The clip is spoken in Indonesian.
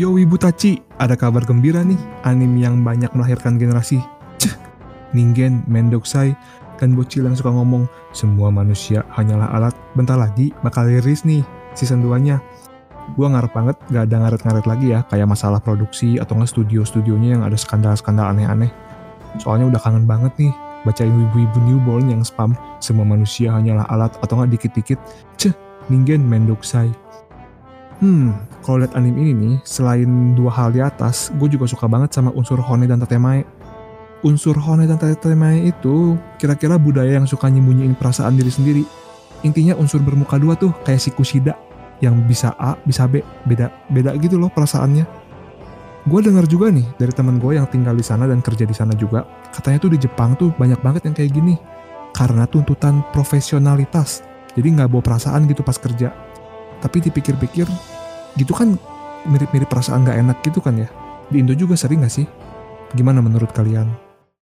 Yo Ibu Tachi, ada kabar gembira nih. Anime yang banyak melahirkan generasi. Ceh, Ningen, Mendokusai, dan bocil yang suka ngomong, semua manusia hanyalah alat. Bentar lagi bakal rilis nih season 2-nya. Gua ngarep banget gak ada ngaret-ngaret lagi ya, kayak masalah produksi atau nggak studio-studionya yang ada skandal-skandal aneh-aneh. Soalnya udah kangen banget nih baca ibu-ibu newborn yang spam semua manusia hanyalah alat atau nggak dikit-dikit ceh ningen mendokusai hmm kalau lihat anime ini nih selain dua hal di atas gue juga suka banget sama unsur hone dan tatemae unsur hone dan tatemae itu kira-kira budaya yang suka nyembunyiin perasaan diri sendiri. Intinya unsur bermuka dua tuh kayak si Kushida yang bisa A bisa B beda beda gitu loh perasaannya. Gue dengar juga nih dari teman gue yang tinggal di sana dan kerja di sana juga katanya tuh di Jepang tuh banyak banget yang kayak gini. Karena tuntutan profesionalitas jadi nggak bawa perasaan gitu pas kerja. Tapi dipikir-pikir gitu kan mirip-mirip perasaan nggak enak gitu kan ya? Di Indo juga sering nggak sih? Gimana menurut kalian